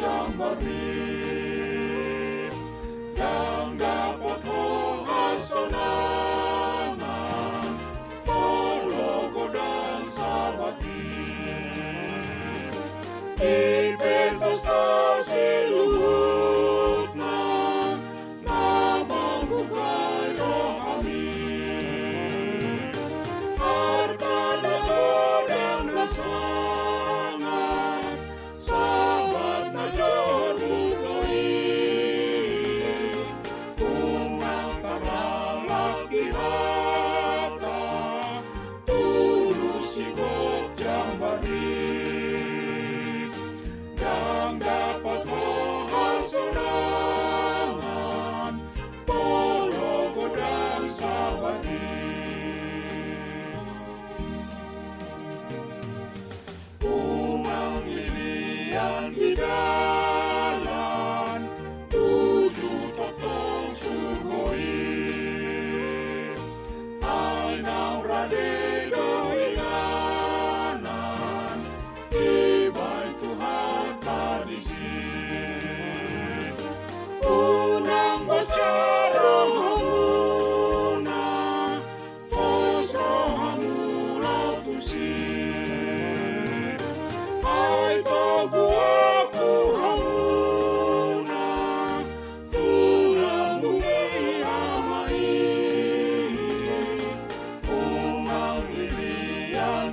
将我的当那波头阿索那那波罗果达萨瓦提。and he died.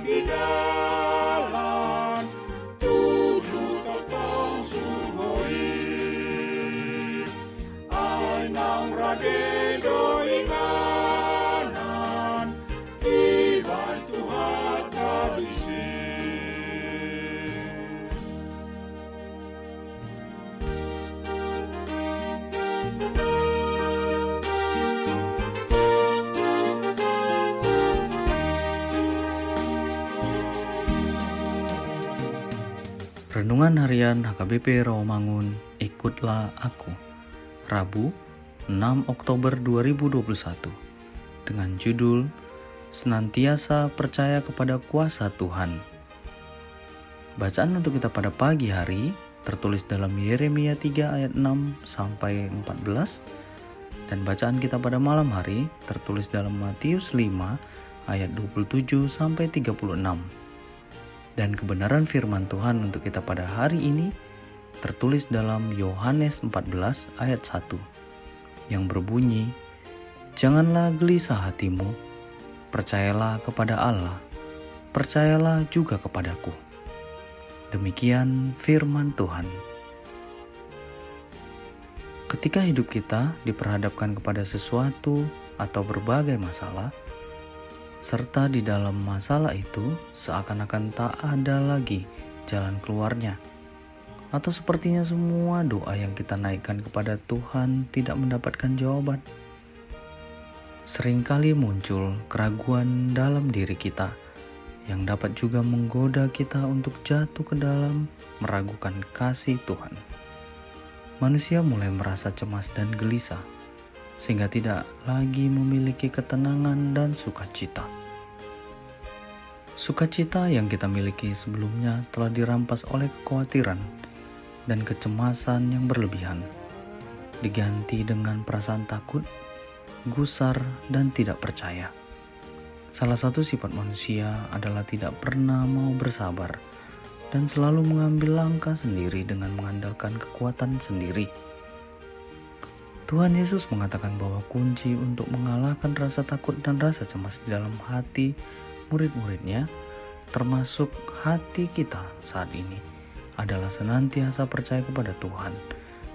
Di dalan Tujuh sugoi Ainang raden doinganan Renungan Harian HKBP Rawamangun, Ikutlah Aku. Rabu, 6 Oktober 2021. Dengan judul Senantiasa Percaya Kepada Kuasa Tuhan. Bacaan untuk kita pada pagi hari tertulis dalam Yeremia 3 ayat 6 sampai 14 dan bacaan kita pada malam hari tertulis dalam Matius 5 ayat 27 sampai 36 dan kebenaran firman Tuhan untuk kita pada hari ini tertulis dalam Yohanes 14 ayat 1 yang berbunyi Janganlah gelisah hatimu percayalah kepada Allah percayalah juga kepadaku. Demikian firman Tuhan. Ketika hidup kita diperhadapkan kepada sesuatu atau berbagai masalah serta di dalam masalah itu seakan-akan tak ada lagi jalan keluarnya. Atau sepertinya semua doa yang kita naikkan kepada Tuhan tidak mendapatkan jawaban. Seringkali muncul keraguan dalam diri kita yang dapat juga menggoda kita untuk jatuh ke dalam meragukan kasih Tuhan. Manusia mulai merasa cemas dan gelisah sehingga tidak lagi memiliki ketenangan dan sukacita. Sukacita yang kita miliki sebelumnya telah dirampas oleh kekhawatiran dan kecemasan yang berlebihan, diganti dengan perasaan takut, gusar, dan tidak percaya. Salah satu sifat manusia adalah tidak pernah mau bersabar dan selalu mengambil langkah sendiri dengan mengandalkan kekuatan sendiri. Tuhan Yesus mengatakan bahwa kunci untuk mengalahkan rasa takut dan rasa cemas di dalam hati murid-muridnya, termasuk hati kita saat ini, adalah senantiasa percaya kepada Tuhan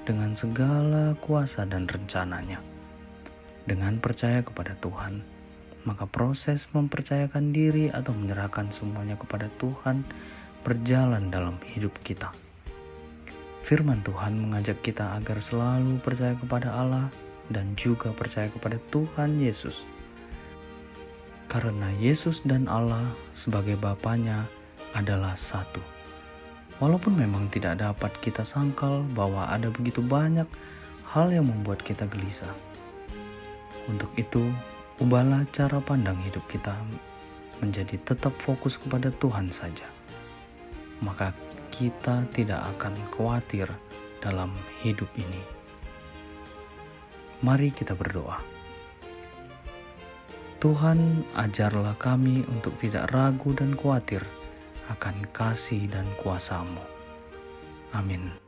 dengan segala kuasa dan rencananya. Dengan percaya kepada Tuhan, maka proses mempercayakan diri atau menyerahkan semuanya kepada Tuhan berjalan dalam hidup kita. Firman Tuhan mengajak kita agar selalu percaya kepada Allah dan juga percaya kepada Tuhan Yesus. Karena Yesus dan Allah sebagai Bapaknya adalah satu. Walaupun memang tidak dapat kita sangkal bahwa ada begitu banyak hal yang membuat kita gelisah. Untuk itu, ubahlah cara pandang hidup kita menjadi tetap fokus kepada Tuhan saja. Maka kita tidak akan khawatir dalam hidup ini. Mari kita berdoa. Tuhan, ajarlah kami untuk tidak ragu dan khawatir akan kasih dan kuasa-Mu. Amin.